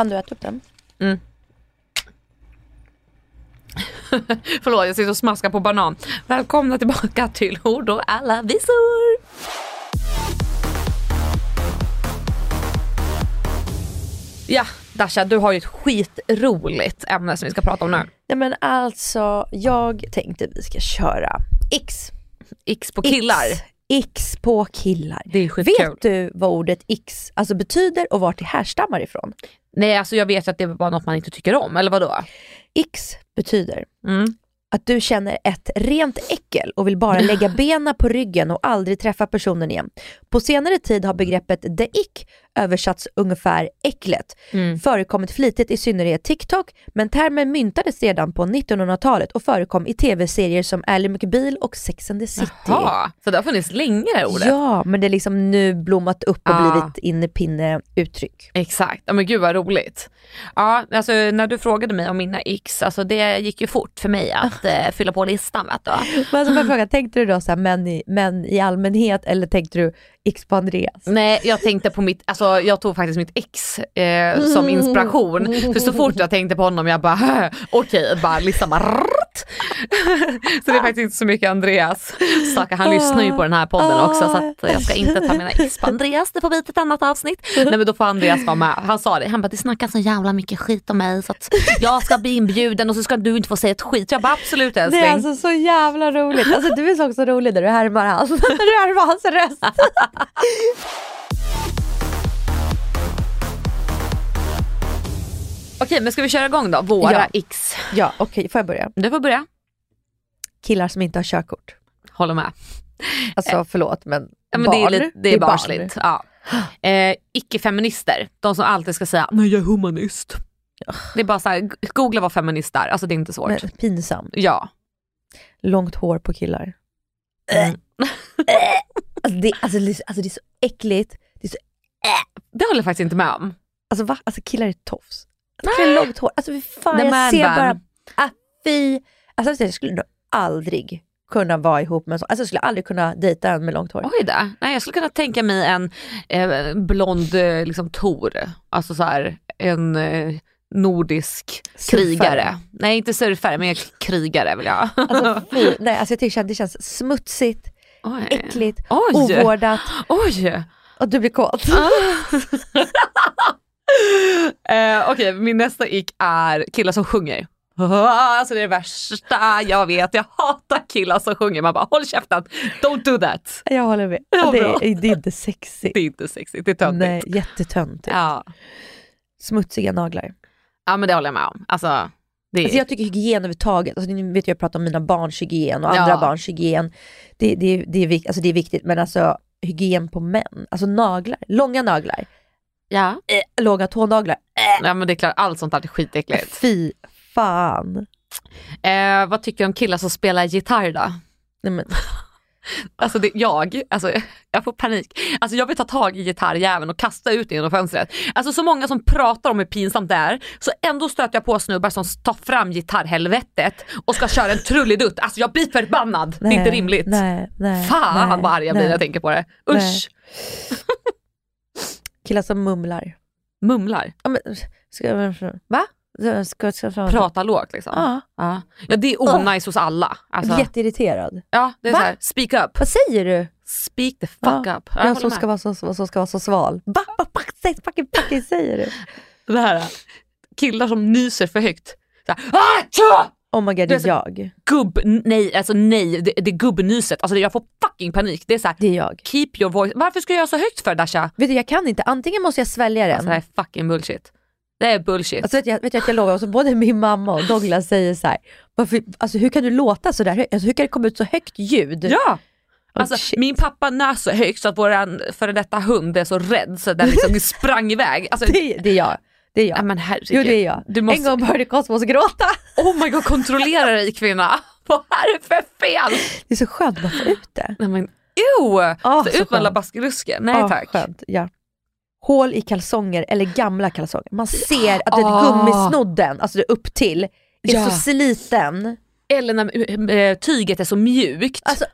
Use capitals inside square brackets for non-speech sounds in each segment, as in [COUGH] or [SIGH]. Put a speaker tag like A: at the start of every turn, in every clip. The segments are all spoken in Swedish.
A: Han du äta upp den? [LAUGHS]
B: Förlåt, jag sitter och smaskar på banan. Välkomna tillbaka till Ord och alla visor. Ja, Dasha, du har ju ett skitroligt ämne som vi ska prata om nu.
A: Nej men alltså, jag tänkte vi ska köra X.
B: X på killar.
A: X, X på killar.
B: Det är skitkul.
A: Vet du vad ordet X alltså betyder och vart det härstammar ifrån?
B: Nej, alltså jag vet ju att det var något man inte tycker om, eller vadå?
A: X betyder
B: Mm.
A: att du känner ett rent äckel och vill bara lägga benen på ryggen och aldrig träffa personen igen. På senare tid har begreppet the ick översatts ungefär äcklet.
B: Mm.
A: Förekommit flitigt i synnerhet TikTok, men termen myntades redan på 1900-talet och förekom i tv-serier som Ally McBeal och Sex and the City.
B: Jaha, så det har funnits länge det ordet?
A: Ja, men det är liksom nu blommat upp och
B: Ah.
A: blivit innepinne uttryck.
B: Exakt, ja, men gud vad roligt. Ja, alltså när du frågade mig om mina x, alltså det gick ju fort för mig att eh, [LAUGHS] fylla på listan vet du.
A: Men alltså, jag fråga, tänkte du då så här, män, i, män i allmänhet eller tänkte du X på Andreas?
B: Nej, jag tänkte på mitt, alltså jag tog faktiskt mitt ex eh, som inspiration. För så fort jag tänkte på honom, jag bara okej, bara listan bara rrrt. Så det är faktiskt inte så mycket Andreas. Stackarn, han lyssnar ju på den här podden också så att jag ska inte ta mina ex på Andreas, det får bli till ett annat avsnitt. Nej men då får Andreas vara med. Han sa det, han bara det snackas så jävla mycket skit om mig så att jag ska bli inbjuden och så ska du inte få säga ett skit. Jag bara absolut
A: Det
B: älskling.
A: är alltså så jävla roligt. Alltså du är så också rolig när du härmar hans, [LAUGHS] när du härmar hans röst. [LAUGHS]
B: Okej men ska vi köra igång då? Våra
A: Ja.
B: x.
A: Ja, okej, får jag börja?
B: Du får börja.
A: Killar som inte har körkort.
B: Håller med.
A: Alltså förlåt men,
B: Ja, men
A: barn.
B: det är, lite, det är,
A: barn.
B: barnsligt. Ja. Eh, Icke-feminister, de som alltid ska säga nej jag är humanist. Det är bara så här, g- googla vad feminist är, alltså det är inte svårt.
A: Men, pinsamt.
B: Ja.
A: Långt hår på killar.
B: Mm. [LAUGHS]
A: Alltså det, alltså, det, alltså det är så äckligt. Det är så,
B: Det håller jag faktiskt inte med om.
A: alltså va? Alltså killar är tofs. Alltså, killar är långt hår. Alltså fan
B: The
A: jag
B: man
A: ser bara, ah, fy. Alltså jag skulle nog aldrig kunna vara ihop med en sån. Alltså jag skulle aldrig kunna dejta en med långt hår.
B: Oj då. Nej, jag skulle kunna tänka mig en eh, blond eh, liksom Tor, alltså så här, en eh, nordisk
A: Surfare.
B: krigare. Nej inte surfare men krigare vill jag.
A: Alltså, [LAUGHS] fy, nej, alltså jag tycker det känns smutsigt,
B: Oj.
A: äckligt,
B: Oj.
A: ovårdat
B: Oj!
A: och du blir kåt. [LAUGHS]
B: Eh, Okej, min nästa ick är killar som sjunger. [LAUGHS] Alltså det är det värsta jag vet. Jag hatar killar som sjunger. Man bara håll käften, don't do that.
A: Jag håller med.
B: Ja,
A: det, är, det är inte sexigt.
B: Det är inte sexigt, det är töntigt.
A: Nej, jättetöntigt.
B: Ja.
A: Smutsiga naglar.
B: Ja men det håller jag med om. Alltså, det.
A: Alltså jag tycker hygien överhuvudtaget, alltså ni vet jag pratar om mina barns hygien och andra
B: Ja.
A: barns hygien. Det, det, det, är, alltså det är viktigt men alltså hygien på män, alltså naglar, långa naglar,
B: ja.
A: eh, långa tånaglar,
B: ja men det är klart, allt sånt där är skitäckligt.
A: fy fan.
B: Eh, vad tycker du om killar som spelar gitarr då?
A: Nej, men, [LAUGHS]
B: Alltså det, jag, alltså jag får panik. Alltså jag vill ta tag i gitarrjäveln och kasta ut den genom fönstret. Alltså så många som pratar om hur pinsamt det är, så ändå stöter jag på snubbar som tar fram gitarrhelvetet och ska köra en trullidutt. Alltså jag blir förbannad, det är inte rimligt.
A: Nej, nej,
B: Fan
A: nej,
B: vad arg jag blir när
A: nej.
B: jag tänker på det. Usch!
A: Killar som mumlar.
B: Mumlar,
A: Ja, men, ska, va? Ska, ska, ska,
B: prata lågt liksom.
A: Ja,
B: Ja. ja det är onajs hos alla.
A: jag
B: Alltså,
A: jätteirriterad.
B: ja, det är
A: Va?
B: så här, speak up.
A: Vad säger du?
B: Speak the fuck
A: Ja.
B: up. Ja, jag med.
A: ska, vara så, så ska vara så sval. Va? Va? Va? exakt fucking, fucking säger du?
B: Det här, killar som nyser för högt. Så här, "Ah, tja!"
A: Oh my god, det
B: är
A: jag.
B: Gubb, nej, alltså nej, det, det är gubbnyset. Alltså jag får fucking panik. Det är så här,
A: Det är jag.
B: keep your voice. Varför ska jag göra så högt för Dasha?
A: Vet du, jag kan inte. Antingen måste jag svälja den.
B: Alltså det här är fucking bullshit. Det är bullshit.
A: Alltså vet jag, vet jag att jag lovar, alltså, både min mamma och Douglas säger så här, varför, alltså, hur kan du låta så där högt? Alltså, hur kan det komma ut så högt ljud?
B: ja!
A: Oh,
B: Alltså,
A: shit.
B: min pappa nös så högt så att vår före detta hund är så rädd så den liksom [LAUGHS] sprang iväg. Alltså,
A: Det, det är jag. Det är jag.
B: nej, men herregud.
A: jo det är jag.
B: Du måste,
A: En gång började Cosmos gråta.
B: Oh my god, kontrollera dig kvinna. [LAUGHS] Vad är det för fel?
A: Det är så skönt att bara få ut det.
B: Nej men ew!
A: Ah,
B: så
A: så
B: ut med alla baskerusker. Nej
A: Ja,
B: tack.
A: Skönt, ja. Hål i kalsonger eller gamla kalsonger. Man ser att det
B: Ah.
A: gummisnodden, alltså upp till, är
B: Ja.
A: så sliten.
B: Eller när äh, tyget är så mjukt.
A: Alltså,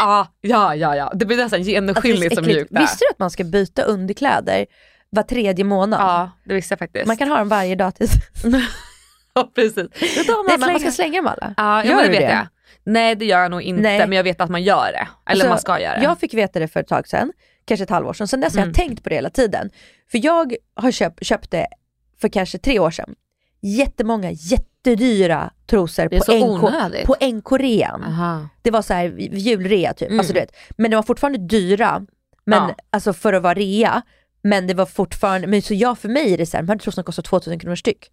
B: ah, ja, ja, ja. Det blir nästan
A: alltså,
B: genomskinligt
A: så
B: så mjukt där.
A: Visste du att man ska byta underkläder var tredje månad?
B: Ja, det visste jag faktiskt.
A: Man kan ha dem varje dag tills... [LAUGHS]
B: ja, precis. Det man,
A: man ska
B: slänga.
A: dem alla.
B: Ja,
A: Gör
B: ja det vet
A: det?
B: jag. Nej det gör jag nog inte
A: Nej.
B: men jag vet att man gör det. Eller
A: Alltså,
B: man ska göra det.
A: Jag fick veta det för ett tag sedan, kanske ett halvår sedan. Sen dess har
B: Mm.
A: jag tänkt på det hela tiden. För jag har köpt, köpt det för kanske tre år sedan. Jättemånga jättedyra trosor på,
B: så
A: NK, på NK-rean. Det var så här julrea typ.
B: Mm.
A: Alltså, du vet. Men de var fortfarande dyra, men,
B: Ja.
A: alltså för att vara rea. Men det var fortfarande, men så jag för mig är det så här, de här trosorna kostar 2000 kronor styck.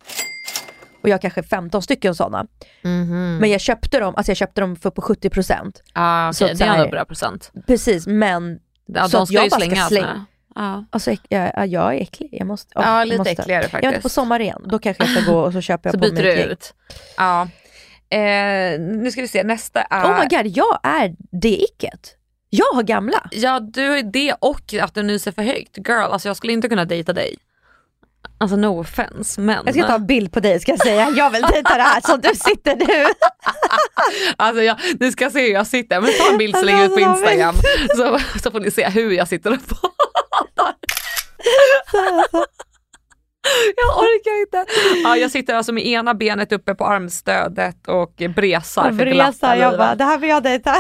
A: Och jag har kanske 15 stycken sådana.
B: Mhm.
A: Men jag köpte dem, alltså jag köpte dem för på 70%.
B: Ja,
A: så
B: okej,
A: att
B: det
A: så
B: är ändå bra procent.
A: Precis, men
B: Ja,
A: Så
B: de ska
A: jag
B: ju
A: bara ska slänga.
B: Ja,
A: Alltså, äck- ja, ja, jag är äcklig. Jag måste, ja, jag
B: lite
A: måste.
B: äckligare
A: Jag är inte på
B: faktiskt.
A: sommaren, då kanske jag ska gå och så köper jag
B: Så
A: på
B: byter
A: mig
B: du ut. Ja. Eh, nu ska vi se, nästa är...
A: Oh my god, jag är det icket. Jag har gamla.
B: Ja du är det och att du nyser för högt. Girl, alltså jag skulle inte kunna dejta dig. Alltså no offense men.
A: Jag ska ta en bild på dig ska jag säga. Jag vill dejta det här som du sitter nu. [LAUGHS]
B: Alltså jag, ni ska se hur jag sitter, men ta en bild så lägger jag ut på
A: Alltså,
B: Instagram så, så får ni se hur jag sitter och pratar. Jag orkar inte. Ja, jag sitter alltså med ena benet uppe på armstödet och bresar för glatta
A: Vresa, jag bara, det här vill jag dejta.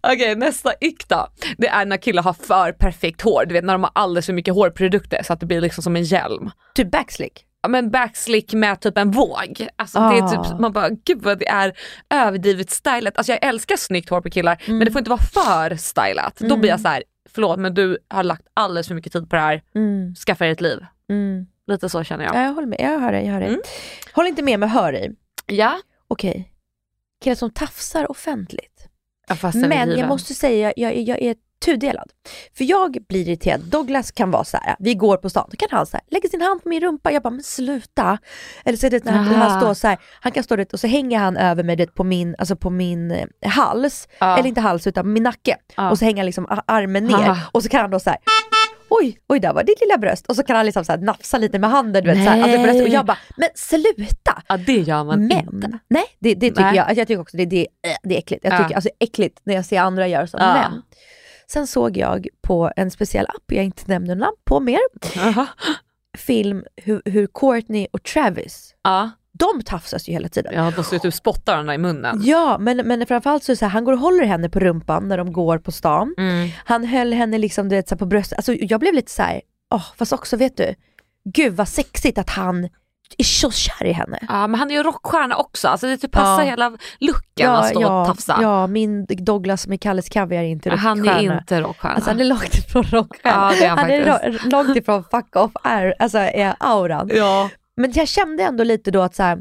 B: Okej nästa ick då. Det är när killar har för perfekt hår. Du vet när de har alldeles för mycket hårprodukter så att det blir liksom som en hjälm.
A: Typ backslick.
B: Ja, men backslick med typ en våg. Alltså det är
A: Ah.
B: typ, man bara gud vad det är överdrivet stylat. Alltså jag älskar snyggt hår på killar
A: Mm.
B: men det får inte vara för stylat. Då blir jag så här: förlåt men du har lagt alldeles för mycket tid på det här,
A: Mm,
B: skaffa dig ett liv.
A: mm.
B: Lite så känner jag.
A: Ja, jag håller med, jag hör dig. Jag hör dig.
B: Mm.
A: Håll inte med men hör dig.
B: Ja,
A: Okej, killar som tafsar offentligt.
B: Ja
A: Men jag måste säga, jag, jag, är tudelad. För jag blir irriterad. Douglas kan vara så här, vi går på stan, då kan han så här, lägga sin hand på min rumpa, jag bara men sluta. Eller så det när han, han står så här, han kan stå det och så hänger han över mig det, på min, alltså på min eh, hals,
B: Ja.
A: eller inte hals utan min nacke.
B: Ja.
A: Och så hänger han liksom armen ner
B: Aha.
A: och så kan han då så här Oj, oj där var ditt lilla bröst och så kan han liksom så här nafsa lite med handen du vet, så här,
B: Nej.
A: bröstet och jag bara, men sluta!
B: Ja det gör man
A: Men,
B: inte.
A: nej det, det tycker
B: Nej.
A: jag, jag tycker också det, det, det är äckligt. Jag
B: Ja.
A: tycker alltså äckligt när jag ser andra göra så.
B: Ja.
A: Men sen såg jag på en speciell app, jag inte nämner namn på mer,
B: Aha.
A: film hur, hur Courtney och Travis,
B: Ja,
A: de tafsas ju hela tiden.
B: ja de ser ut att spotta varandra i munnen.
A: Ja, men, men framförallt så är det så här, han går och håller henne på rumpan när de går på stan.
B: Mm.
A: Han höll henne liksom du vet, så här, på bröstet. Alltså, jag blev lite så här, åh, fast också vet du, gud vad sexigt att han är så kär i henne.
B: Ja men han är ju rockstjärna också, alltså det typ passar
A: Ja.
B: hela looken att stå och tafsa.
A: ja, min Douglas med Kalles Kaviar är inte
B: han är
A: rockstjärna.
B: inte rockstjärna.
A: Alltså han är långt ifrån rockstjärna.
B: Ja, det är han
A: han är långt ifrån fuck off är, alltså, är auran.
B: ja.
A: Men jag kände ändå lite då att så här,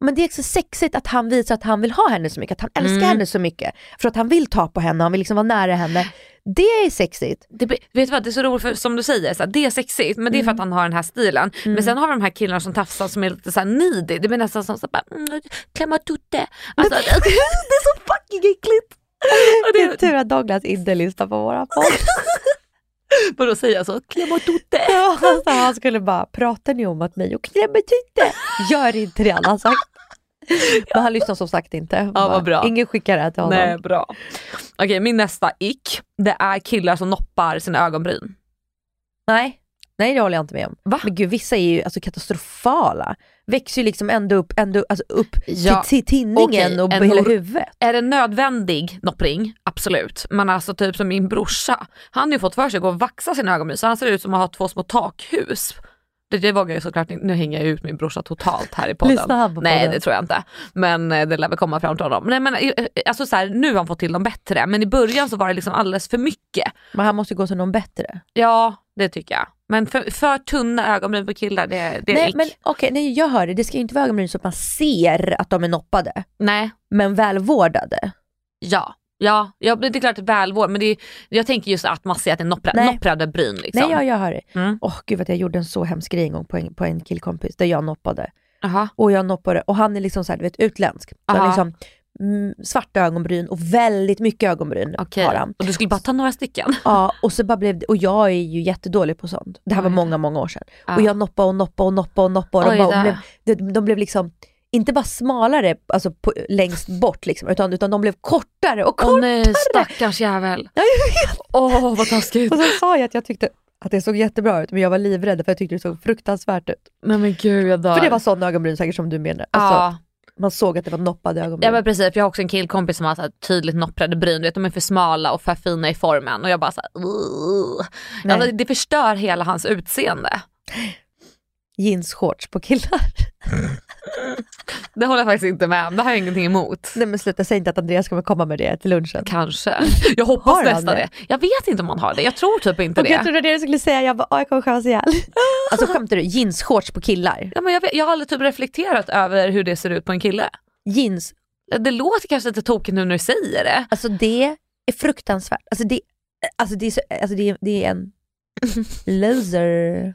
A: men det är så sexigt att han visar att han vill ha henne så mycket, att han älskar
B: Mm.
A: henne så mycket. För att han vill ta på henne, han vill liksom vara nära henne. Det är sexigt.
B: Det, vet du vad, det är så roligt för som du säger, så det är sexigt men det är för att han har den här stilen.
A: Mm.
B: Men sen har vi de här killarna som tafsar som är lite så här needy. Det blir nästan som så här, bara, mm, klämma tutte. Alltså, [LAUGHS] det är så fucking äckligt. Och
A: Det är tur att Douglas inte lyssnar på våra podd. [LAUGHS] [LAUGHS]
B: vadå säger jag så? Klämma tutte.
A: Ja, alltså, han skulle bara, pratar ni om att mig och klämmer tutte? Gör inte det han har sagt. Men han lyssnar som sagt inte. Bara,
B: vad bra.
A: Ingen skickar det till honom.
B: Nej bra. Okej min nästa ick, det är killar som noppar sina ögonbryn.
A: Nej. Nej det håller jag inte med om.
B: Va?
A: Men gud vissa är ju alltså, katastrofala. Växer ju liksom ändå upp, ändå, alltså, upp
B: Ja,
A: till, till tinningen
B: okej,
A: och hela huvudet.
B: Är det nödvändig noppring? Absolut. Men alltså typ som min brorsa, han har ju fått för sig att gå och vaxa sina ögonbryn så han ser ut som att ha två små takhus. Det, det vågar jag såklart inte, nu hänger jag ut min brorsa totalt här i podden.
A: Lyssnar han på
B: Nej
A: podden?
B: det tror jag inte. Men eh, det lär väl komma fram till honom. Nej, men, eh, alltså, så här, nu har han fått till dem bättre men i början så var det liksom alldeles för mycket.
A: Men han måste gå till någon bättre.
B: Ja det tycker jag. Men för, för tunna ögonbryn på killar det, det
A: nej men okej, nej, jag hör det. Det ska ju inte vara ögonbryn så att man ser att de är noppade.
B: Nej.
A: Men välvårdade.
B: Ja. Ja, ja, det är klart välvård men det är, jag tänker just att man ser att det är noppra, nopprade bryn. Liksom.
A: Nej, jag, jag hör det.
B: Mm.
A: Åh gud vad jag gjorde en så hemsk grej en gång på en, på en killkompis där jag noppade.
B: Aha.
A: Och jag noppade och han är liksom så här, du vet utländsk. Så han
B: Aha.
A: liksom, mm, svarta ögonbryn och väldigt mycket ögonbryn
B: Okej.
A: har han.
B: Och du skulle bara ta några stycken? [LAUGHS]
A: Ja, och så bara blev det, och jag är ju jättedålig på sånt. Det här var många, många år sedan.
B: Ja.
A: Och jag noppade och noppade och noppade och noppade. Och bara, blev, de, de blev liksom, inte bara smalare alltså på, längst bort liksom, utan, utan de blev kortare och
B: Åh
A: kortare.
B: nej stackars jävel. Åh vad taskigt.
A: Och så sa jag att jag tyckte att det såg jättebra ut, men jag var livrädd för jag tyckte det såg fruktansvärt ut.
B: Nej men gud jag dör.
A: För det var sådana ögonbryn säkert som du menar. Alltså,
B: ja.
A: Man såg att det var noppade ögonbryn.
B: ja men precis, för jag har också en killkompis som har så här tydligt nopprade bryn, du vet, de är för smala och för fina i formen och jag bara såhär, alltså, det förstör hela hans utseende.
A: Jeansshorts på killar. [LAUGHS]
B: Det håller jag faktiskt inte med om, det har jag ingenting emot.
A: Nej men sluta, säg inte att Andreas kommer komma med det till lunchen.
B: Kanske. [LAUGHS] Jag hoppas nästan
A: det?
B: det? Jag vet inte om han har det, jag tror typ inte
A: Och jag
B: det.
A: trodde det du skulle säga, jag bara, "Åh, jag kommer skämmas ihjäl. [LAUGHS] Alltså skämtar du? Jeansshorts på killar?
B: Ja, men jag, vet, jag har aldrig typ reflekterat över hur det ser ut på en kille.
A: Jeans,
B: Det låter kanske lite tokigt nu när du säger det.
A: alltså det är fruktansvärt. Alltså det, alltså det, är, så, alltså det, är, det är en loser.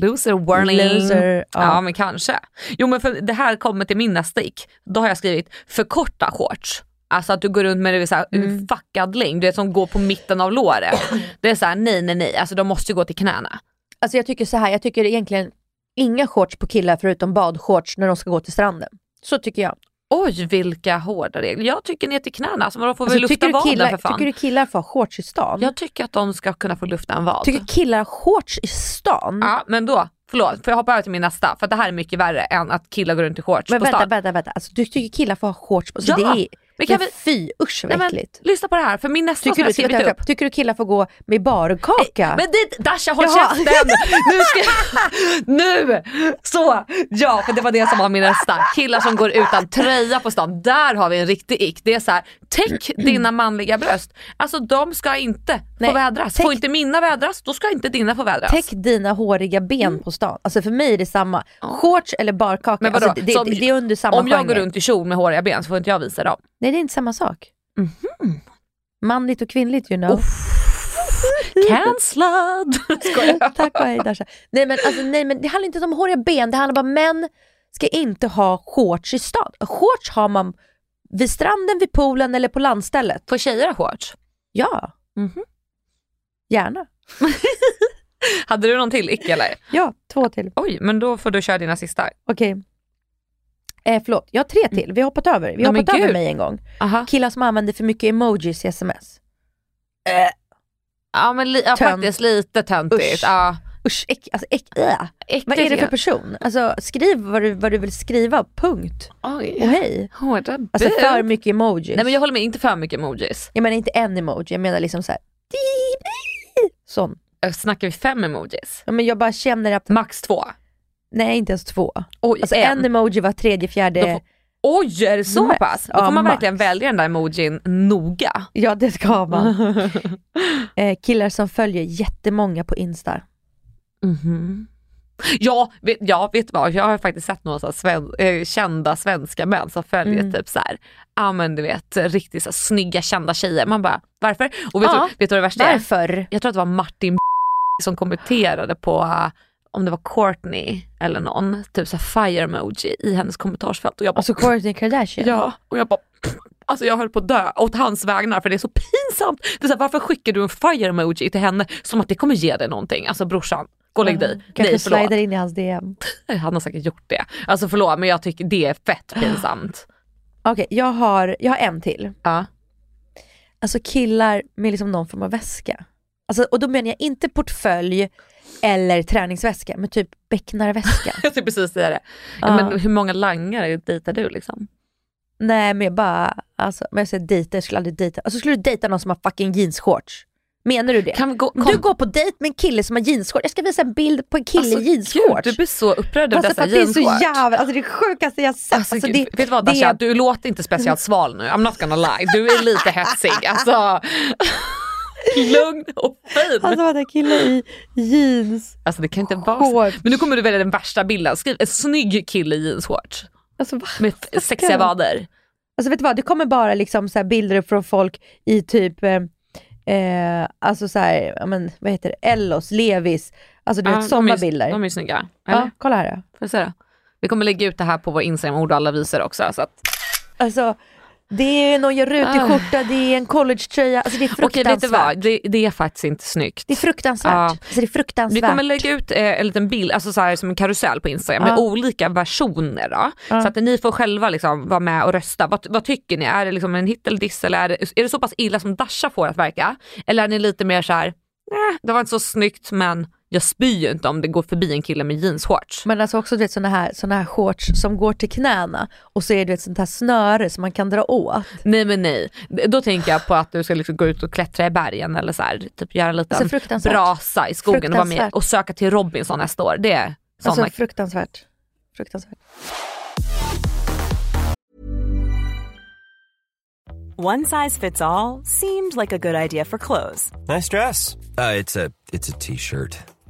B: Loser warning.
A: Loser,
B: Ja.
A: ja.
B: men kanske. Jo men för det här kommer till min nästa ick. Då har jag skrivit förkorta shorts. Alltså att du går runt med det så här,
A: Mm.
B: fuckad längd, du vet som går på mitten av låret. Det är så här, nej nej nej, alltså de måste ju gå till knäna.
A: Alltså jag tycker så här, jag tycker egentligen inga shorts på killar förutom badshorts när de ska gå till stranden. Så tycker jag.
B: Oj vilka hårda regler. Jag tycker ner till knäna, alltså de får väl
A: Alltså,
B: lufta
A: tycker, du
B: vaden
A: killar,
B: för fan.
A: tycker du killar får ha shorts i stan?
B: Jag tycker att de ska kunna få lufta en vad.
A: Tycker killar har shorts i stan?
B: Ja men då, förlåt, får jag hoppa över till min nästa? För det här är mycket värre än att killar går runt i shorts
A: Men
B: på
A: vänta,
B: stan.
A: vänta, vänta. Alltså, du tycker killar får ha shorts på alltså,
B: Ja,
A: det är,
B: men kan
A: men Fy, usch vad äckligt.
B: lyssna på det här, för min nästa
A: Tycker
B: som
A: du,
B: jag skrivit upp.
A: tycker du killar får gå med barkaka?
B: Men det, Dasha håll
A: Jaha.
B: käften! [LAUGHS] Nu ska [LAUGHS] Nu! Så! Ja, för det var det som var min nästa. Killar som går utan tröja på stan. Där har vi en riktig ick. Det är så här, täck dina manliga bröst. Alltså de ska inte
A: Nej,
B: få vädras.
A: täck-
B: Får inte mina vädras, då ska inte dina få vädras.
A: Täck dina håriga ben på stan. Alltså för mig är det samma. Shorts eller barkaka,
B: Mm. Men vadå?
A: alltså, det,
B: Så
A: det, är under samma
B: Om jag
A: genre.
B: går runt i kjol med håriga ben så får inte jag visa dem.
A: Nej det är inte samma sak.
B: Mhm.
A: Manligt och kvinnligt you know.
B: Cancellad! [LAUGHS] Skojar.
A: Tack och hej Dasha. Nej men, alltså, nej men det handlar inte om håriga ben, det handlar bara om män ska inte ha shorts i stan. Shorts har man vid stranden, vid poolen eller på landstället.
B: Får tjejer ha shorts?
A: Ja,
B: Mhm.
A: Gärna. [LAUGHS]
B: Hade du någon till ick eller?
A: Ja, två till.
B: Oj, men då får du köra dina sista.
A: Okej. Eh, förlåt, jag har tre till. Vi har hoppat över. Vi har hoppat över mig en gång.
B: Aha.
A: Killar som använder för mycket emojis i sms.
B: Ja men li- ja, faktiskt lite töntigt.
A: Usch.
B: Ja.
A: Usch, äck, alltså, äck, äh.
B: Äckligt,
A: Vad är det för person? Alltså, skriv vad du, vad du vill skriva, punkt.
B: Oj.
A: Och hej.
B: Hårda
A: Alltså för mycket emojis.
B: Nej men jag håller med, inte för mycket emojis.
A: Jag menar inte en emoji, jag menar liksom såhär. Sån.
B: Äh, Snackar vi fem emojis?
A: Ja, men jag bara känner att,
B: Max två?
A: nej inte ens två.
B: Oj,
A: Alltså en, emoji var tredje, fjärde.
B: Oj, är det så
A: Max.
B: pass? Då
A: Ja,
B: får man
A: max.
B: verkligen välja den där emojin noga.
A: Ja det ska man. [LAUGHS] eh, killar som följer jättemånga på Insta.
B: Mhm. Ja, vet, ja, vet du vad? Jag har faktiskt sett några så sven, eh, kända svenska män som följer
A: Mm.
B: typ så här, ja men du vet riktigt så här, snygga kända tjejer. Man bara varför? Och vet,
A: Ja,
B: du, vet du vad det värsta är?
A: Varför?
B: Jag tror att det var Martin som kommenterade på uh, om det var Courtney eller någon, typ så fire emoji i hennes kommentarsfält och jag bara,
A: Alltså Kourtney Kardashian.
B: ja, och jag bara Alltså jag höll på att dö åt hans vägnar för det är så pinsamt. Det är så här, varför skickar du en fire emoji till henne som att det kommer ge dig någonting? Alltså brorsan, gå och lägg dig.
A: Kanske
B: Nej förlåt.
A: slidar in i hans DM. [LAUGHS]
B: Han har säkert gjort det. Alltså förlåt men jag tycker det är fett [GASPS] pinsamt.
A: Okej, jag, har, jag har en till.
B: Ja.
A: Alltså killar med liksom någon form av väska. Alltså, och då menar jag inte portfölj eller träningsväska, men typ becknarväska. [LAUGHS]
B: Jag skulle precis säga det.
A: Ja.
B: Men hur många langare dejtar du liksom?
A: Nej men jag bara, alltså, men jag säger dejta, jag skulle aldrig dejta. Alltså skulle du dejta någon som har fucking jeansshorts? Menar du det?
B: Kan vi gå, kom,
A: Du går på dejt med en kille som har jeansshorts, jag ska visa en bild på en kille
B: alltså,
A: i jeansshorts.
B: Du blir så upprörd över
A: alltså,
B: dessa
A: att det är så
B: jeansshorts.
A: jävla, alltså det sjukaste jag sett.
B: Alltså,
A: Alltså, det,
B: vet du vad
A: det
B: Dasha, du låter inte speciellt sval nu. I'm not gonna lie. Du är lite hetsig. Alltså, [LAUGHS] lugn och fin.
A: Alltså vad en kille i jeans.
B: Alltså det kan inte vara så. Men nu kommer du välja den värsta bilden. Skriv en snygg kille i jeansshorts
A: Alltså, vad
B: med sexiga vader.
A: Alltså vet du vad, det kommer bara liksom så bilder från folk i typ, eh, eh, alltså så här, ja, men, vad heter det, Ellos, Levis, alltså du
B: Ja,
A: vet sådana bilder.
B: De är snygga. Eller?
A: ja, kolla här då.
B: Får jag se då? Vi kommer lägga ut det här på vår Instagram, ord och alla visor också. Så att,
A: Alltså det är någon gör rutig
B: Ah.
A: skjorta, det är en collegetröja, alltså det är
B: okej
A: fruktansvärt.
B: vad, det, det är faktiskt inte snyggt.
A: Det är fruktansvärt.
B: Ja.
A: Alltså, det är
B: Vi
A: fruktansvärt.
B: kommer lägga ut eh, en liten bild, alltså så här, som en karusell på Instagram med
A: Ja.
B: olika versioner. Då, Så att ni får själva liksom vara med och rösta. Vad, vad tycker ni? Är det liksom en hit eller diss eller är det, är det så pass illa som Dasha får att verka? Eller är ni lite mer så här, nej det var inte så snyggt men jag spyr ju inte om det går förbi en kille med jeansshorts.
A: Men alltså också du vet såna här, såna här shorts som går till knäna och så är det ett sånt här snöre som man kan dra åt.
B: Nej men nej, då tänker jag på att du ska liksom gå ut och klättra i bergen eller så här, typ göra en liten
A: Alltså,
B: brasa i skogen och vara med och söka till Robinson nästa år. Det är såna
A: Alltså fruktansvärt. Fruktansvärt.
C: One size fits all seemed like a good idea for clothes
D: Nice dress. Uh, it's a it's a t-shirt.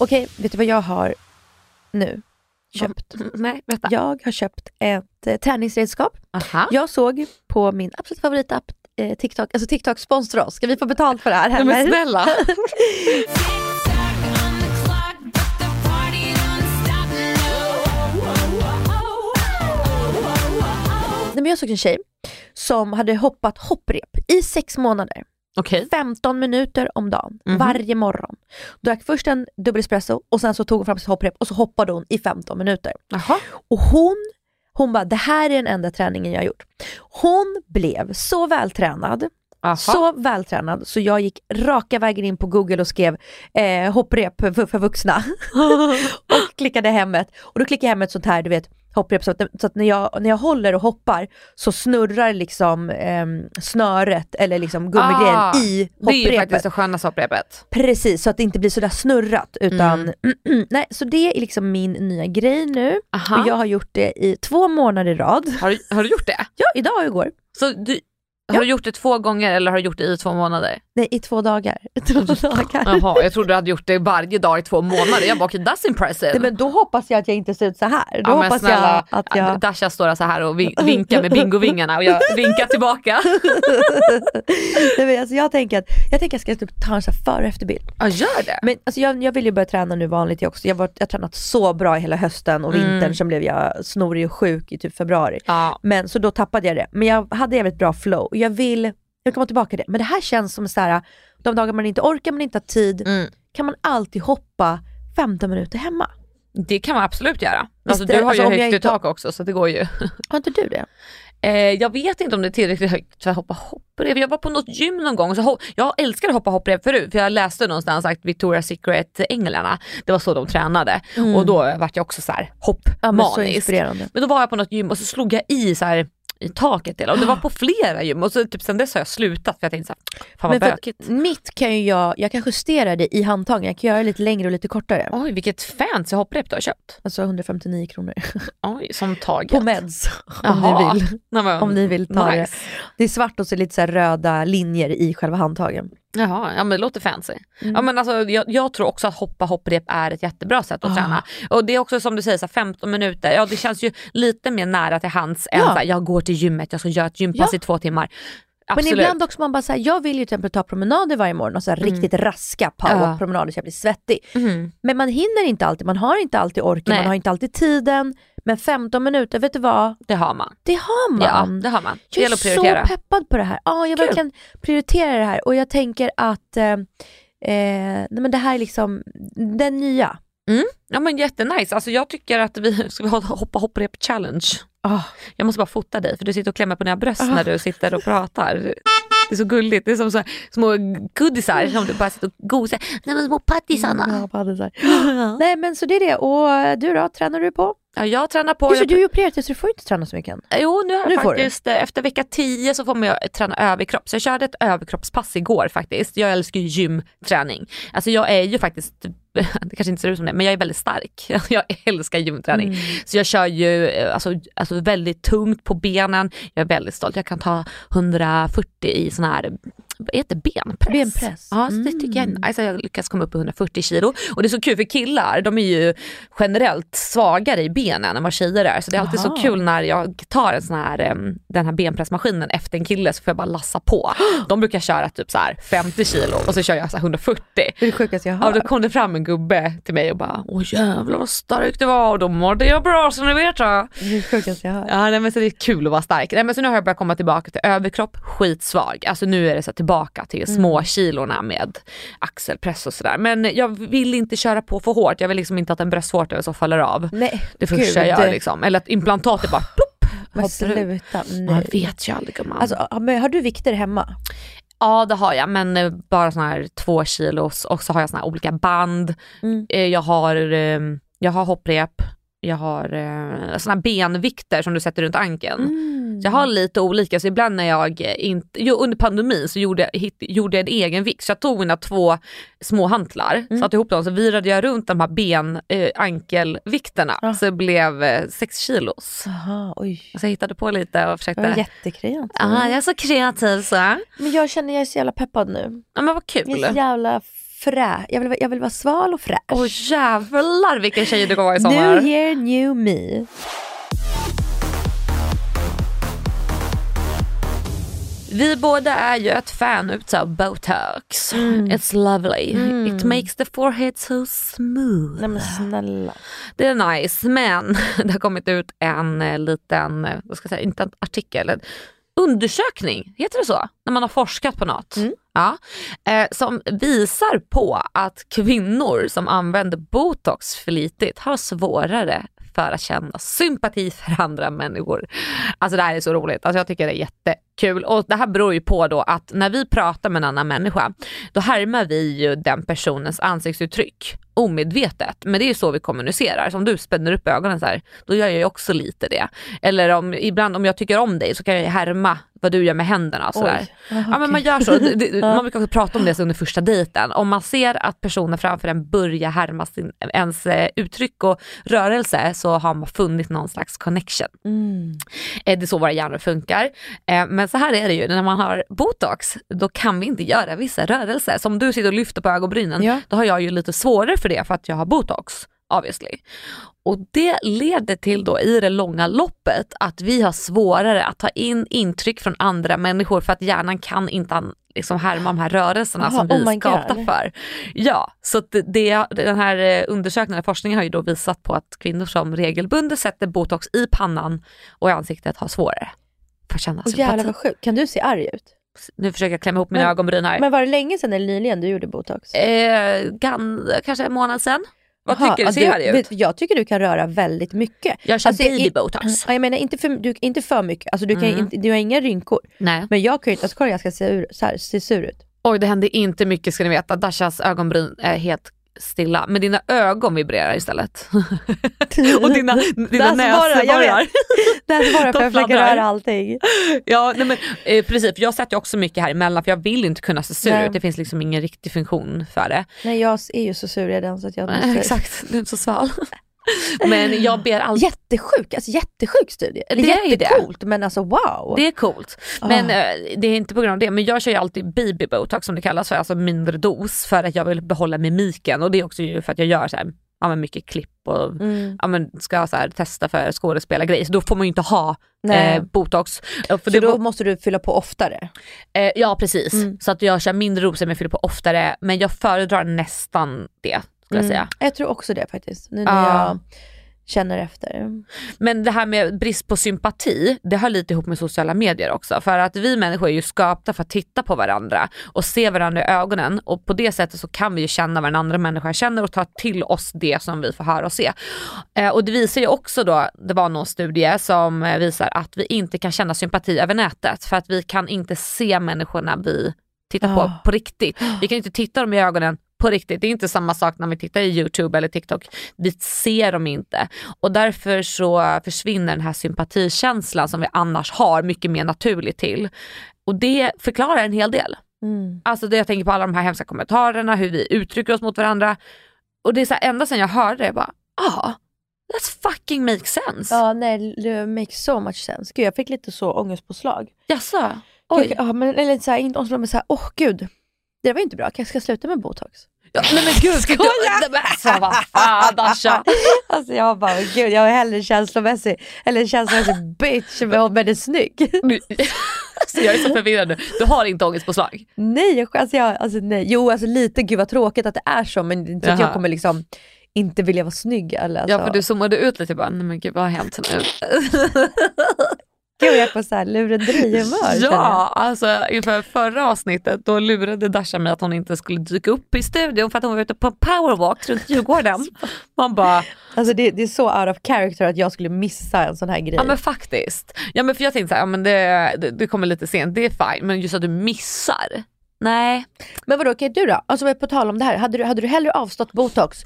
A: Okej, vet du vad jag har nu köpt?
B: Nej, vänta.
A: Jag har köpt ett eh, träningsredskap.
B: Aha.
A: Jag såg på min absolut favoritapp eh, TikTok, alltså TikTok sponsrar oss. Ska vi få betalt för det här?
B: Nej, men snälla. [LAUGHS]
A: Nej, men jag såg en tjej som hade hoppat hopprep i sex månader.
B: Okej.
A: 15 minuter om dagen,
B: Mhm.
A: varje morgon. Drack först en dubbel espresso och sen så tog hon fram sitt hopprep och så hoppade hon i 15 minuter.
B: Jaha.
A: Och hon, hon bara, det här är den enda träningen jag har gjort. Hon blev så vältränad,
B: Aha.
A: så vältränad så jag gick raka vägen in på google och skrev eh, hopprep för, för vuxna. [LAUGHS] och klickade hem ett. Och då klickade jag hem ett sånt här, du vet, hopprep så att, så att när, jag, när jag håller och hoppar så snurrar liksom ehm, snöret eller liksom gummigrejen
B: Ah,
A: i
B: Det är ju
A: hopprepet.
B: faktiskt det skönaste hopprepet.
A: Precis, så att det inte blir sådär snurrat utan,
B: Mm. [CLEARS THROAT]
A: nej så det är liksom min nya grej nu.
B: Aha.
A: Och jag har gjort det i två månader i rad.
B: Har, har du gjort det?
A: Ja, idag och igår.
B: Så du, har du gjort det två gånger eller har du gjort det i två månader?
A: Nej, i två dagar. Två [LAUGHS] dagar.
B: Jaha, jag trodde du hade gjort det varje dag i två månader. Jag bara, okej that's impressive.
A: Nej, men då hoppas jag att jag inte ser ut så här. Då
B: Ja,
A: hoppas
B: snälla,
A: jag att jag...
B: Dasha står så här och vin- vinkar med bingovingarna och jag vinkar tillbaka. [LAUGHS]
A: Nej, men alltså, jag tänker att jag, tänker att jag ska typ ta en så före och efterbild.
B: Ja, gör det.
A: Men alltså, jag, jag vill ju börja träna nu vanligt jag också. Jag, var, jag har tränat så bra hela hösten och vintern,
B: Mm.
A: sen blev jag snorig och sjuk i typ februari.
B: Ja.
A: Men så då tappade jag det. Men jag hade jävligt bra flow jag vill, jag kommer tillbaka till det. Men det här känns som så här, de dagar man inte orkar, man inte har tid,
B: Mm.
A: kan man alltid hoppa 15 minuter hemma.
B: Det kan man absolut göra. Alltså, du har
A: alltså,
B: ju högt i tak också så det går ju.
A: Har inte du det?
B: Eh, jag vet inte om det är tillräckligt högt för att hoppa hopprep. Jag var på något gym någon gång, så jag älskade hoppa hopprep förut för jag läste någonstans att Victoria's Secret änglarna, det var så de tränade och då vart jag också så här
A: Ja, men så
B: hoppmanisk. Men då var jag på något gym och så slog jag i så här i taket hela och det var på [GASPS] flera gym och så typ sen dess har jag slutat för jag tänkte såhär, fan vad
A: Men
B: bökigt.
A: mitt kan ju jag, jag kan justera det i handtagen, jag kan göra det lite längre och lite kortare.
B: Oj vilket fancy hopprep du har köpt.
A: Alltså 159 kronor. [LAUGHS]
B: Oj, som taget.
A: På meds om
B: Jaha.
A: ni vill.
B: Nej, men,
A: Om ni vill ta
B: nice.
A: det. Det är svart och så lite så röda linjer i själva handtagen.
B: Jaha, ja men det låter fancy.
A: Mm.
B: Ja, men alltså, jag, jag tror också att hoppa hopprep är ett jättebra sätt att
A: Ah.
B: träna. Och det är också som du säger, så här, 15 minuter, ja det känns ju lite mer nära till hands än
A: Ja.
B: så här, jag går till gymmet, jag ska göra ett gympass
A: Ja.
B: i två timmar. Absolut.
A: Men ibland också man bara säger jag vill ju till exempel ta promenader varje morgon och så här riktigt raska powerpromenader så jag blir svettig.
B: Mhm.
A: Men man hinner inte alltid, man har inte alltid orken,
B: Nej.
A: man har inte alltid tiden. Men 15 minuter, vet du vad?
B: Det har man.
A: Det har
B: Ja,
A: man.
B: det har man. Det
A: Jag är så peppad på det här. Ja, jag
B: Kul.
A: verkligen prioriterar det här och jag tänker att eh, eh, nej men det här är liksom den nya.
B: Ja men jättenice. Alltså jag tycker att vi [LAUGHS] ska ha hoppa hopprep challenge.
A: Ah.
B: Jag måste bara fota dig för du sitter och klämmer på dina bröst när du sitter och pratar. Det är så gulligt. Det är som så små goodisar som du bara sitter och gosar. Nej men små pattisarna.
A: Ja, bara så här. Nej men så det är det. Och du då, tränar du på?
B: Ja, jag tränar på.
A: Just
B: Jag,
A: du är ju opererad så du får inte träna så mycket än.
B: Jo nu har jag
A: Nu
B: faktiskt, eh, efter vecka 10 så får man träna överkropp. Så jag körde ett överkroppspass igår faktiskt. Jag älskar ju gymträning. Alltså jag är ju faktiskt, [LAUGHS] det kanske inte ser ut som det, men jag är väldigt stark. [LAUGHS] Jag älskar gymträning.
A: Mm.
B: Så jag kör ju eh, alltså, alltså väldigt tungt på benen. Jag är väldigt stolt. Jag kan ta 140 i sån här, heter det? benpress?
A: Benpress.
B: Ja, så det tycker jag är nice. Jag lyckas komma upp i 140 kilo. Och det är så kul för killar, de är ju generellt svagare i benen än vad tjejer är. Så det är alltid så
A: Aha.
B: kul när jag tar en sån här, den här benpressmaskinen efter en kille så får jag bara lassa på. De brukar köra typ så här 50 kilo och så kör jag så här 140.
A: Det är det sjukaste jag
B: Ja,
A: har
B: då kom det fram en gubbe till mig och bara åh jävlar vad stark det var och då mådde jag bra så ni vet jag.
A: Det är det sjukaste jag har.
B: Ja nej, men så det är kul att vara stark. Nej, men så nu har jag börjat komma tillbaka till överkropp, skitsvag. Alltså nu är det så tillbaka till
A: Mm.
B: små kilorna med axelpress och sådär. Men jag vill inte köra på för hårt. Jag vill liksom inte att en bröstvårta så faller av.
A: Nej,
B: Det första jag gör liksom. Eller att implantatet bara [SIGHS] plopp,
A: Men sluta,
B: Man
A: nej.
B: vet ju aldrig gumman.
A: Alltså, har du vikter hemma?
B: Ja det har jag men eh, bara såna här två kilos och så har jag såna här olika band.
A: Mm.
B: Eh, Jag har, eh, jag har hopprep, jag har eh, såna benvikter som du sätter runt ankeln.
A: Mm.
B: Så jag har lite olika, så ibland när jag inte, jo, under pandemin så gjorde jag, hit, gjorde jag en egen vikt. Så jag tog mina två små hantlar,
A: Mm.
B: satte ihop dem, så virade jag runt de här ben, eh, ankelvikterna.
A: Ja.
B: Så det blev eh, sex kilos.
A: Aha, oj.
B: Så jag hittade på lite och
A: Det var
B: försökte.
A: jättekreativt.
B: Ja, jag är så kreativ så.
A: Men jag känner jag är så jävla peppad nu.
B: Ja men vad
A: Jag är
B: kul.
A: så jävla frä. Jag vill, jag vill vara sval och fräsch.
B: Åh jävlar vilken tjej du kommer vara i sommar.
A: New year, new me.
B: Vi båda är ju ett fan utav botox. It's lovely. It makes the forehead so smooth.
A: Nej men snälla.
B: Det är nice men [LAUGHS] det har kommit ut en eh, liten, eh, vad ska jag säga, inte en artikel, undersökning, heter det så? När man har forskat på något. Ja, eh, som visar på att kvinnor som använder botox flitigt har svårare för att känna sympati för andra människor. Alltså det här är så roligt, alltså jag tycker det är jättekul och det här beror ju på då att när vi pratar med en annan människa då härmar vi ju den personens ansiktsuttryck omedvetet. Men det är ju så vi kommunicerar. Så om du spänner upp ögonen så här, då gör jag ju också lite det. Eller om, ibland om jag tycker om dig så kan jag ju härma vad du gör med händerna och sådär.
A: Oj.
B: Ja men man gör så. [LAUGHS] Man brukar också prata om det under första dejten. Om man ser att personen framför en börjar härma sin, ens eh, uttryck och rörelse så har man funnit någon slags connection.
A: Mm.
B: Eh, Det är så våra hjärnor funkar. Eh, Men så här är det ju, när man har botox, då kan vi inte göra vissa rörelser. Som du sitter och lyfter på ögonbrynen,
A: Ja.
B: då har jag ju lite svårare för det för att jag har botox, obviously. Och det leder till då i det långa loppet att vi har svårare att ta in intryck från andra människor för att hjärnan kan inte liksom härma de här rörelserna
A: Aha,
B: som vi
A: oh
B: skapar för. Ja, så att det, den här eh, undersökningen, forskningen har ju då visat på att kvinnor som regelbundet sätter botox i pannan och i ansiktet har svårare för att känna
A: Och jävlar
B: sympati.
A: vad sjukt. Kan du se arg ut?
B: Nu försöker jag klämma ihop mina
A: Men-
B: ögonbryn här.
A: Men var det länge sedan eller nyligen du gjorde botox?
B: Eh, gan, kanske en månad sedan. Vad tycker du? Ser jag ut?
A: Jag tycker du kan röra väldigt mycket.
B: Jag kör
A: Alltså,
B: babybotox.
A: Ja, jag menar inte för, du, inte för mycket, alltså, du, kan,
B: Mm.
A: inte, du har inga rynkor.
B: Nej.
A: Men jag kan ju inte, alltså kolla jag ska se, ur, så här, se sur ut.
B: Oj det händer inte mycket ska ni veta. Dashas ögonbryn är helt stilla. Men dina ögon vibrerar istället. [LAUGHS] och dina, dina
A: Näsborrar, [LAUGHS]
B: näsborrar.
A: För jag försöker
B: fladdrar.
A: röra allting.
B: Ja nej men, eh, precis, för jag sätter också mycket här emellan för jag vill inte kunna se sur ut. Det finns liksom ingen riktig funktion för det.
A: Nej jag är ju så sur redan så att jag [LAUGHS] måste...
B: Exakt, du är inte så sval. Men jag ber alltid
A: Jättesjuk, alltså jättesjuk studie. Eller
B: Det är ju det.
A: jättecoolt men alltså wow.
B: Det är coolt. Men eh, det är inte på grund av det. Men jag kör ju alltid baby botox som det kallas för, alltså mindre dos för att jag vill behålla mimiken och det är också ju för att jag gör så här, ja, men mycket klipp och
A: Mm.
B: ja, men ska så här, testa för skådespelargrejer så då får man ju inte ha eh, botox. För
A: så då måste du fylla på oftare.
B: eh, ja precis,
A: Mm.
B: så att jag kör mindre doser men fyller på oftare men jag föredrar nästan det skulle jag säga.
A: Mm. Jag tror också det faktiskt, nu när
B: Ja.
A: jag känner efter.
B: Men det här med brist på sympati, det hör lite ihop med sociala medier också. För att vi människor är ju skapta för att titta på varandra och se varandra i ögonen och på det sättet så kan vi ju känna vad den andra människan känner och ta till oss det som vi får höra och se. Eh, och det visar ju också då, det var någon studie som visar att vi inte kan känna sympati över nätet för att vi kan inte se människorna vi tittar på
A: Ah.
B: på riktigt. Vi kan inte titta dem i ögonen på riktigt. Det är inte samma sak när vi tittar i YouTube eller TikTok. Vi ser dem inte och därför så försvinner den här sympatikänslan som vi annars har mycket mer naturligt till. Och det förklarar en hel del.
A: Mm.
B: Alltså det jag tänker på alla de här hemska kommentarerna, hur vi uttrycker oss mot varandra. Och det är så här, ända sedan jag hörde det, jag bara, ah, that fucking makes sense.
A: Ja nej, det makes so much sense. Gud jag fick lite så ångestpåslag.
B: Jaså?
A: Oj.
B: Oj.
A: Ja, men, eller så här, inte ångestpåslag men såhär, åh gud. Det var ju inte bra, kanske ska sluta med botox.
B: Ja, nej men gud, ska du, nej, men alltså vad fan Dasha. [LAUGHS]
A: Alltså jag bara, gud jag är hellre känslomässig, eller känslomässig [LAUGHS] bitch men men är snygg. [LAUGHS]
B: Alltså, jag är så förvirrad nu. Du har inte ångestpåslag?
A: nej, jag- alltså, jag, alltså nej. Jo alltså lite, gud vad tråkigt att det är så men inte att jag kommer liksom inte vilja vara snygg eller alltså.
B: Ja för du zoomade ut lite bara, nej men gud vad har hänt nu?
A: Gud jag är på såhär lurendrejhumör. känner jag.
B: Ja, alltså inför förra avsnittet då lurade Dasha mig att hon inte skulle dyka upp i studion för att hon var ute på powerwalk runt Djurgården. [LAUGHS] Man bara,
A: Alltså det, det är så out of character att jag skulle missa en sån här grej.
B: ja men faktiskt. Ja men för jag tänkte så här, ja, men det, det, det kommer lite sent, det är fine, men just att du missar. Nej.
A: Men vadå, okej du då? Alltså på tal om det här, hade du, hade du hellre avstått botox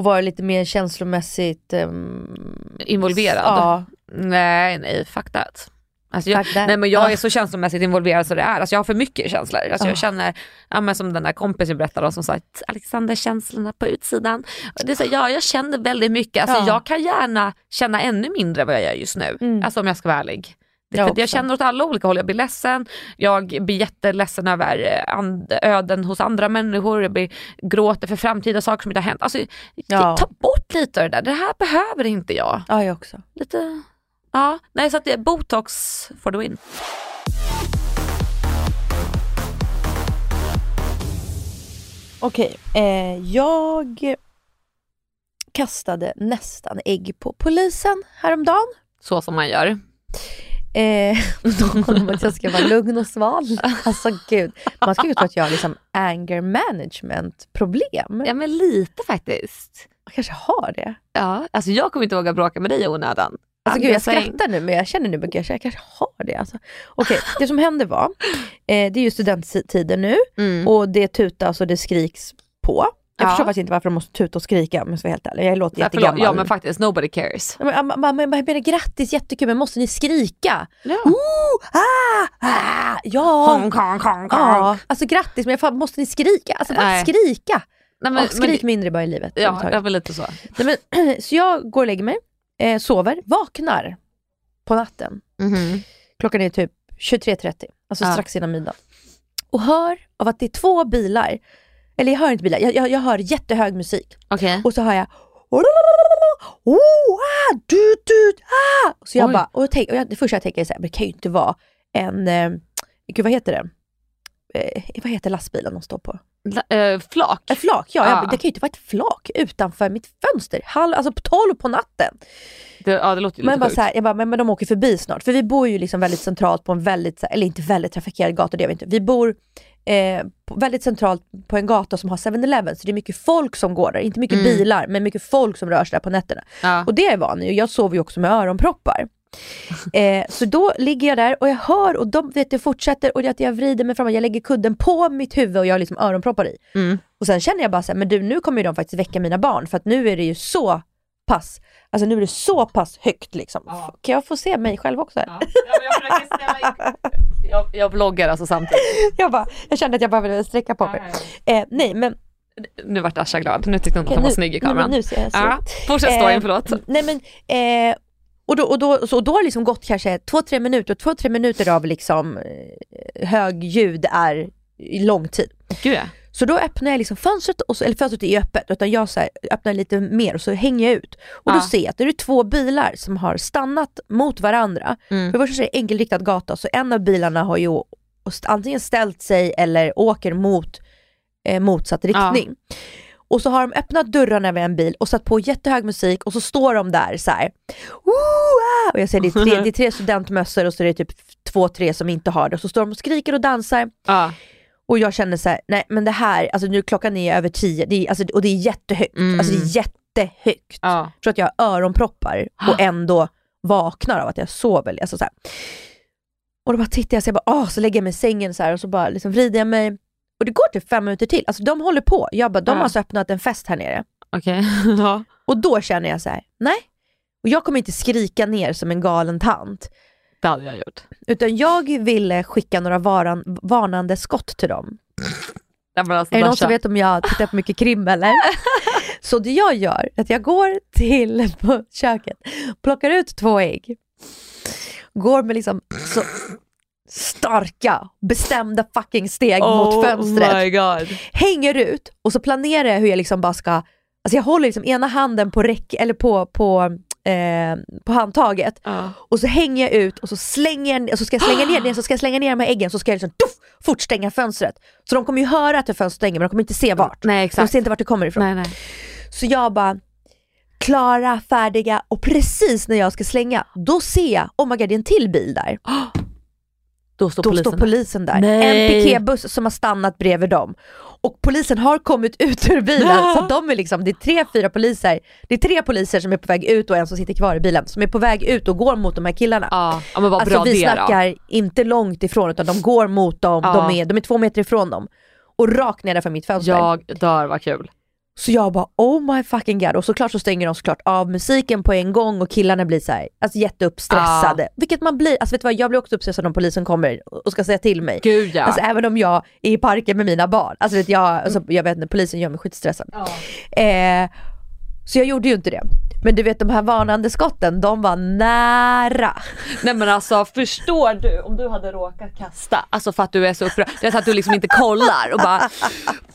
A: och varit lite mer känslomässigt ehm,
B: Involverad?
A: Ja,
B: Nej, nej, fuck that. Alltså jag, nej men jag
A: Ja.
B: är så känslomässigt involverad så det är. Alltså jag har för mycket känslor. Alltså jag
A: Ah.
B: känner, ja, men som den där kompisen berättade om som sa att Alexander känslorna på utsidan. Det är så, ja jag känner väldigt mycket. Alltså
A: Ja.
B: jag kan gärna känna ännu mindre vad jag gör just nu.
A: Mm.
B: Alltså om jag ska vara ärlig.
A: Jag
B: att jag känner åt alla olika håll. Jag blir ledsen, jag blir jätteledsen över eh, and, öden hos andra människor, jag blir, gråter för framtida saker som inte har hänt. Alltså,
A: Ja.
B: Ta bort lite av det där, det här behöver inte jag
A: ja jag också.
B: lite, ja, nej så att det är botox for the win.
A: Okej, eh, jag kastade nästan ägg på polisen häromdagen.
B: Så som man gör.
A: Eh, [LAUGHS] om att jag ska vara lugn och sval. Alltså gud, man skulle ju tro att jag har liksom anger management problem.
B: Ja men lite faktiskt.
A: Jag kanske har det.
B: Ja, alltså jag kommer inte våga bråka med dig i onödan.
A: Alltså gud jag skrattar nu men jag känner nu att jag kanske har det. Alltså. Okej, det som hände var, eh, det är ju studenttider nu
B: Mm.
A: och det tutas och det skriks på. Jag
B: Ja.
A: förstår faktiskt inte varför de måste tuta och skrika om jag ska vara helt ärlig. Jag låter
B: förlåt,
A: jättegammal.
B: ja men faktiskt, nobody cares.
A: Men, men, men, men grattis, jättekul, men måste ni skrika?
B: Ja.
A: Oh, ah, ah, ja,
B: Honk, honk, honk,
A: ja. Alltså grattis, men fan, måste ni skrika? Alltså bara
B: Nej.
A: skrika!
B: Nej,
A: Men, skrik
B: men,
A: mindre bara i livet.
B: ja, jag vill lite så.
A: Nej, men, [CLEARS THROAT] så jag går och lägger mig, eh, sover, vaknar på natten.
B: Mhm.
A: Klockan är typ 23.30, alltså
B: Ja.
A: strax innan midnatt. Och hör av att det är två bilar, eller jag hör inte bilar, jag, jag, jag hör jättehög musik.
B: Okej.
A: Och så hör jag oh, ah, du, du, ah. Så jag
B: Oj.
A: bara, och tänk, och jag, det första jag tänker är så här, men det kan ju inte vara en, eh, gud vad heter det? Eh, vad heter lastbilen de står på?
B: La- eh, flak.
A: Ett flak, ja.
B: Ja.
A: Jag, det kan ju inte vara ett flak utanför mitt fönster, halv, alltså på 12 på natten.
B: Det, ja det låter
A: Men,
B: lite
A: bara så här, jag bara, men, men de åker förbi snart. För vi bor ju liksom väldigt centralt på en väldigt, eller inte väldigt trafikerad gata, det vet inte. Vi bor eh, väldigt centralt på en gata som har 7-Eleven så det är mycket folk som går där, inte mycket bilar men mycket folk som rör sig där på nätterna.
B: Ja.
A: Och det är jag van vid och jag sover ju också med öronproppar. [LAUGHS] Eh, så då ligger jag där och jag hör och de vet jag fortsätter och att jag vrider mig framåt, jag lägger kudden på mitt huvud och jag har liksom öronproppar i.
B: Mm.
A: Och sen känner jag bara så här, men du nu kommer de faktiskt väcka mina barn för att nu är det ju så pass, alltså nu är det så pass högt liksom. F- Kan jag få se mig själv också? här? [LAUGHS]
B: Jag, jag vloggar alltså samtidigt. [LAUGHS]
A: Jag, bara, jag kände att jag bara ville sträcka på mig. Eh, nej men
B: Nu vart Asha glad, nu tyckte hon att
A: Okej,
B: hon var
A: nu-
B: snygg i
A: nu-
B: kameran.
A: nu ser jag
B: ja, fortsätt storyn,
A: Eh,
B: förlåt.
A: Nej men, eh, och då, och då, så, och då har det liksom gått kanske två, tre minuter och två, tre minuter av liksom eh, hög ljud är lång tid.
B: Gud ja.
A: Så då öppnar jag liksom fönstret, och så, eller fönstret är öppet, utan jag så här, öppnar lite mer och så hänger jag ut. Och då
B: Ja.
A: ser jag att det är två bilar som har stannat mot varandra.
B: Mm.
A: För det första så är det enkelriktad gata, så en av bilarna har ju antingen ställt sig eller åker mot eh, motsatt riktning. Och så har de öppnat dörrarna vid en bil och satt på jättehög musik och så står de där så här. "Woo, ah!" Och jag ser det är, tre, [LAUGHS] det är tre studentmössor och så är det typ två, tre som inte har det. Och så står de och skriker och dansar.
B: Ja.
A: Och jag känner så här, nej men det här, alltså nu klockan är över tio det är, alltså, och det är jättehögt.
B: Mm.
A: Alltså det är jättehögt.
B: Ja.
A: Jag tror att jag har öronproppar och [GASPS] ändå vaknar av att jag sover. Alltså, så här. Och då bara tittar jag så jag bara, åh, så lägger jag mig i sängen så här, och så bara liksom vrider jag mig. Och det går typ fem minuter till, alltså de håller på. Jag bara, de
B: Ja.
A: har alltså öppnat en fest här nere. [LAUGHS]
B: Ja.
A: Och då känner jag så här, nej. Och jag kommer inte skrika ner som en galen tant.
B: Det hade jag gjort.
A: Utan jag ville skicka några varan, varnande skott till dem.
B: Nej, alltså,
A: Är det någon som vet om jag tittar på mycket krim eller? [LAUGHS] Så det jag gör är att jag går till [LAUGHS] på köket, plockar ut två ägg, går med liksom så starka, bestämda fucking steg mot fönstret,
B: Oh my god.
A: hänger ut och så planerar jag hur jag liksom bara ska, alltså jag håller liksom ena handen på räck, eller på, på, eh, på handtaget
B: Ja.
A: och så hänger jag ut och så slänger jag, så ska jag slänga ner [GASPS] så ska jag slänga ner de här äggen så ska jag liksom tuff, fort stänga fönstret. Så de kommer ju höra att det fönstret stänger men de kommer inte se vart.
B: Nej
A: De
B: exakt.
A: ser inte vart det kommer ifrån.
B: Nej nej.
A: Så jag bara, klara, färdiga och precis när jag ska slänga, då ser jag, oh my god det är en till bil där. [GASPS]
B: Då står
A: Då
B: polisen
A: står
B: där.
A: polisen där.
B: Nej.
A: En piketbuss som har stannat bredvid dem. Och polisen har kommit ut ur bilen så de är liksom, det är tre, fyra poliser, det är tre poliser som är på väg ut och en som sitter kvar i bilen, som är på väg ut och går mot de här killarna.
B: Ja, ja men vad
A: Alltså
B: bra
A: vi
B: det då.
A: snackar inte långt ifrån utan de går mot dem,
B: Ja.
A: de, är, de är två meter ifrån dem. Och rakt ner för mitt fönster.
B: Jag dör, vad kul.
A: Så jag bara oh my fucking god och såklart så stänger de såklart av musiken på en gång och killarna blir så här, alltså jätteuppstressade. Vilket man blir, alltså vet du vad jag blir också uppstressad om polisen kommer och ska säga till mig.
B: Gud ja.
A: Alltså även om jag är i parken med mina barn. Alltså vet jag, alltså, jag vet inte, polisen gör mig skitstressad. Eh, så jag gjorde ju inte det. Men du vet de här varnande skotten, de var nära.
B: Nej men alltså förstår du om du hade råkat kasta, alltså för att du är så upprörd, det är så att du liksom inte kollar och bara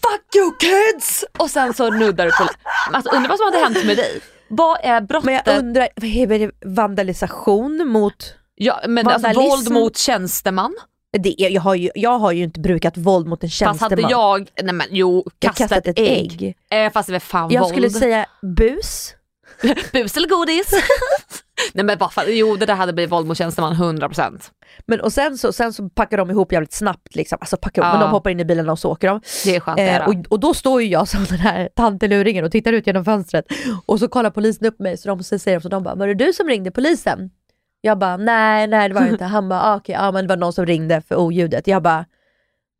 B: Fuck you kids! Och sen så nuddar du på Alltså undrar vad som hade hänt med dig? Vad är brottet?
A: Men jag undrar, vad är det vandalisation mot
B: ja, men alltså våld mot tjänsteman?
A: det, är- jag, har ju, jag har ju inte brukat våld mot en
B: Fast
A: tjänsteman.
B: hade jag, nej men jo,
A: Jag
B: kastat,
A: kastat
B: ett ägg. Eh, fast det är fan
A: Jag
B: våld.
A: skulle säga bus. [LAUGHS]
B: Bus eller godis? [LAUGHS] nej men vad fan, jo det där hade blivit våld mot tjänsteman 100%.
A: Men och sen så, sen så packar de ihop jävligt snabbt liksom. Alltså packar ihop,
B: Ja.
A: men de hoppar in i bilen och så åker de.
B: Det är skönt
A: Eh, och, och då står ju jag som den här tanteluringen och tittar ut genom fönstret och så kollar polisen upp mig så de så säger de så de bara, var det du som ringde polisen? Jag bara, nej nej det var det inte. Han bara, ah, okej, ja men det var någon som ringde för oljudet. Jag bara,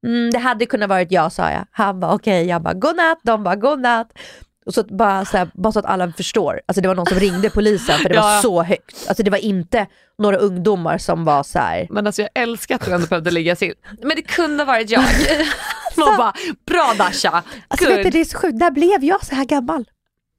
A: mm, det hade kunnat varit jag sa jag. Han bara okej, jag bara godnatt, de bara godnatt. Och så att bara, så här, bara så att alla förstår, alltså det var någon som ringde polisen för det var [LAUGHS]
B: Ja.
A: så högt. Alltså det var inte några ungdomar som var så här.
B: Men alltså jag älskar att du ändå behövde ligga still. Men det kunde ha varit jag. [LAUGHS] Man bara, bra Dasha,
A: Alltså vet du, det är så sjukt, där blev jag så här gammal.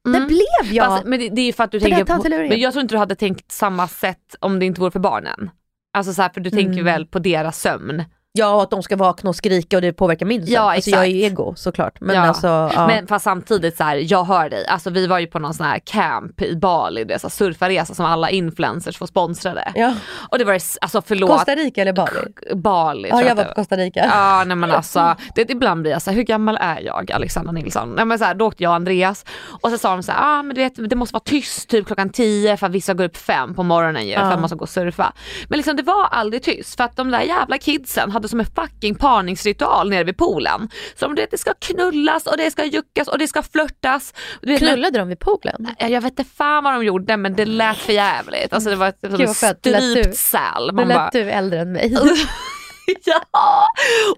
A: Där
B: Mm.
A: blev jag.
B: Fast, men det, det är ju för att du tänker
A: där
B: på, men jag tror inte du hade tänkt samma sätt om det inte vore för barnen. Alltså så här, för du tänker
A: Mm.
B: väl på deras sömn.
A: Ja, att de ska vakna och skrika och det påverkar min sömn.
B: Ja,
A: alltså, jag är ego såklart. Men
B: Ja.
A: alltså, ja.
B: Men fast samtidigt så här, jag hör dig. Alltså vi var ju på någon sån här camp i Bali, det är så surfarresa som alla influencers får sponsrade.
A: ja.
B: Och det var alltså förlåt,
A: Costa Rica eller Bali?
B: Bali
A: Ja, jag
B: att
A: var på Costa Rica.
B: Ja nej men alltså, det, ibland blir jag så här, hur gammal är jag Alexandra Nilsson? Nej, men så här, då åkte jag och Andreas och så sa de så här, ah, men du vet, det måste vara tyst typ klockan 10 för att vissa går upp fem på morgonen ju, för att man ska gå och surfa. Men liksom, det var aldrig tyst för att de där jävla kidsen hade det som en fucking parningsritual nere vid poolen. Så de, det ska knullas och det ska juckas och det ska flörtas. Vet,
A: Knullade de vid poolen?
B: Jag jag vet inte fan vad de gjorde men det lät för jävligt. Alltså det var ett,
A: Gud. Det
B: strypt säl. Man
A: lät
B: bara,
A: du äldre än mig. [LAUGHS]
B: ja!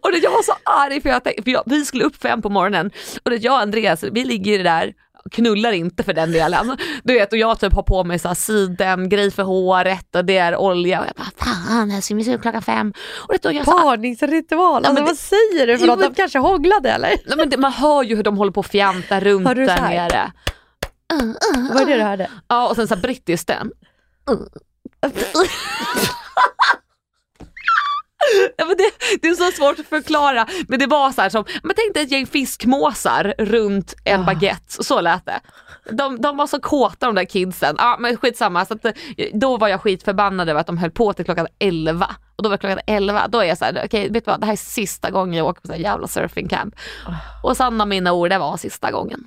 B: Och det, jag var så arg för, jag tänkte, för jag, vi skulle upp fem på morgonen och det, jag och Andreas, vi ligger där knullar inte för den delen. Du vet och jag typ har på mig så här siden, grej för håret och det är olja och jag bara fan jag ska upp klockan fem. Och det, och jag
A: Parningsritual, alltså vad säger du för något? De kanske hånglade eller?
B: nej, men det, man hör ju hur de håller på att fjanta runt där
A: så här?
B: nere.
A: Var det det du hörde?
B: Ja och sen så här brittisk den. [LAUGHS] Ja, men det, det är så svårt att förklara men det var så här som, men tänk dig ett gäng fiskmåsar runt en
A: Ah.
B: baguette, så lät det. De, de var så kåta de där kidsen, ja men skitsamma. Så att, då var jag skitförbannad över att de höll på till klockan 11 och då var klockan 11, då är jag såhär, okej vet du vad det här är sista gången jag åker på så här jävla surfingcamp.
A: Ah.
B: Och sanna mina ord, det var sista gången.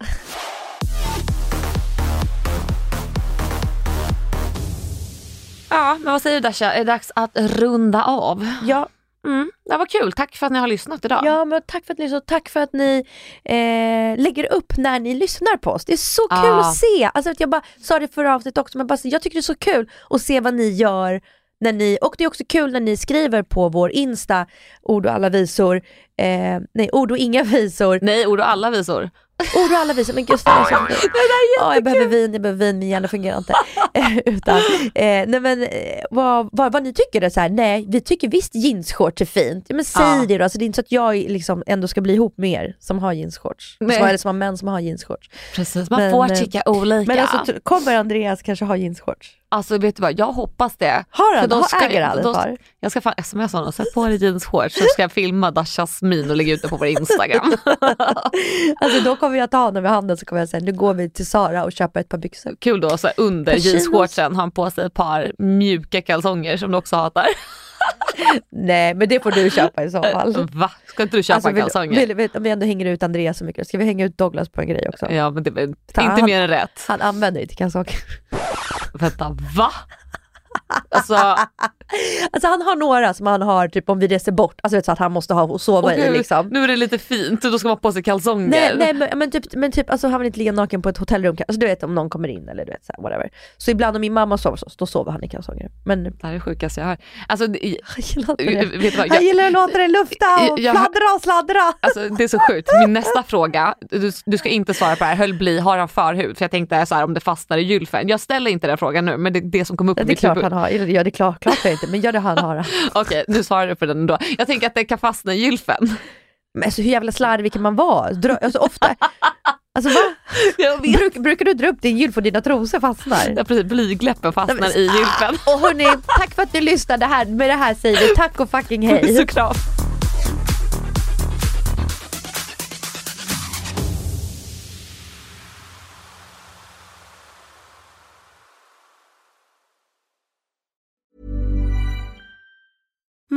B: Ja men vad säger du Dasha, är det dags att runda av?
A: Ja,
B: Mm, det var kul, tack för att ni har lyssnat idag.
A: ja men tack för att ni lyssnade och tack för att ni eh, lägger upp när ni lyssnar på oss. Det är så kul
B: Ah.
A: att se. Alltså, jag bara sa det förra avsnittet också, men bara, jag tycker det är så kul att se vad ni gör när ni, och det är också kul när ni skriver på vår Insta, ord och alla visor, eh, nej ord och inga [LAUGHS] visor,
B: Nej, ord och alla visor.
A: Ord och alla visor, men gud snälla så ja, jag behöver vin, jag behöver vin, min hjärna fungerar inte. Eh, Utan, eh, nej men eh, vad, vad, vad ni tycker är så här, nej vi tycker visst jeansshorts är fint. Ja, men säg
B: Ja.
A: det då, alltså, det är inte så att jag liksom ändå ska bli ihop med er som har jeansshorts.
B: Nej.
A: Som, eller som har män som har jeansshorts.
B: Precis, man
A: Men,
B: får
A: eh,
B: tycka olika.
A: Men alltså kommer Andreas kanske ha jeansshorts?
B: Alltså vet du vad, jag hoppas det.
A: Har
B: För
A: han? Har,
B: ska-
A: äger han ett par?
B: Jag ska fan smsa honom, sätt på dig jeansshorts så ska jag filma Dashas min och lägga ut det på vår Instagram. [LAUGHS]
A: Alltså då kommer jag ta honom i handen så kommer jag säga nu går vi till Sara och köper ett par byxor.
B: Kul då, så här, under jeansshortsen har han på sig ett par mjuka kalsonger som du också hatar. [LAUGHS]
A: Nej men det får du köpa i så fall.
B: Va? Ska inte du köpa
A: Alltså,
B: kalsonger?
A: vill, vill, om vi ändå hänger ut Andreas så mycket, ska vi hänga ut Douglas på en grej också?
B: Ja men det är inte
A: han-
B: mer än rätt.
A: Han använder det till kalsonger.
B: Vänta, va? Alltså, [LAUGHS]
A: Alltså han har några som han har typ om vi reser bort, alltså vet, så att han måste ha och sova i
B: okej,
A: liksom.
B: nu är det lite fint, då ska man ha på sig kalsonger.
A: Nej, nej men, men typ, men typ alltså, han vill inte ligga naken på ett hotellrum, alltså du vet om någon kommer in eller du vet så här, whatever. Så ibland om min mamma sover så, då sover han i kalsonger. Men
B: Det här är sjukaste jag hört. Alltså, det- [LAUGHS]
A: han gillar inte
B: vet
A: det.
B: du vad,
A: Han
B: jag,
A: gillar att låta det lufta och
B: Jag-
A: fladdra och sladdra.
B: Alltså det är så sjukt. Min nästa fråga, du, du ska inte svara på det här, höll bli, har han förhud? För jag tänkte så här om det fastnar i gylfen. Jag ställer inte den frågan nu men det är det som kom upp i
A: det är
B: mitt huvud.
A: Han har, ja det är klart, klart jag inte, men gör det han har. [LAUGHS]
B: Okej, nu svarar du på den ändå. Jag tänker att det kan fastna i gylfen.
A: Men alltså, hur jävla slarvig kan man vara? Dra, alltså, ofta, [LAUGHS] alltså va? Bruk, brukar du dra upp din gylf och dina trosor fastnar?
B: Ja, precis, blygläppen fastnar
A: Nej, men-
B: i gylfen.
A: Och hörni, tack för att ni lyssnade här. Med det här säger vi tack och fucking [LAUGHS] hej.
B: Så kram.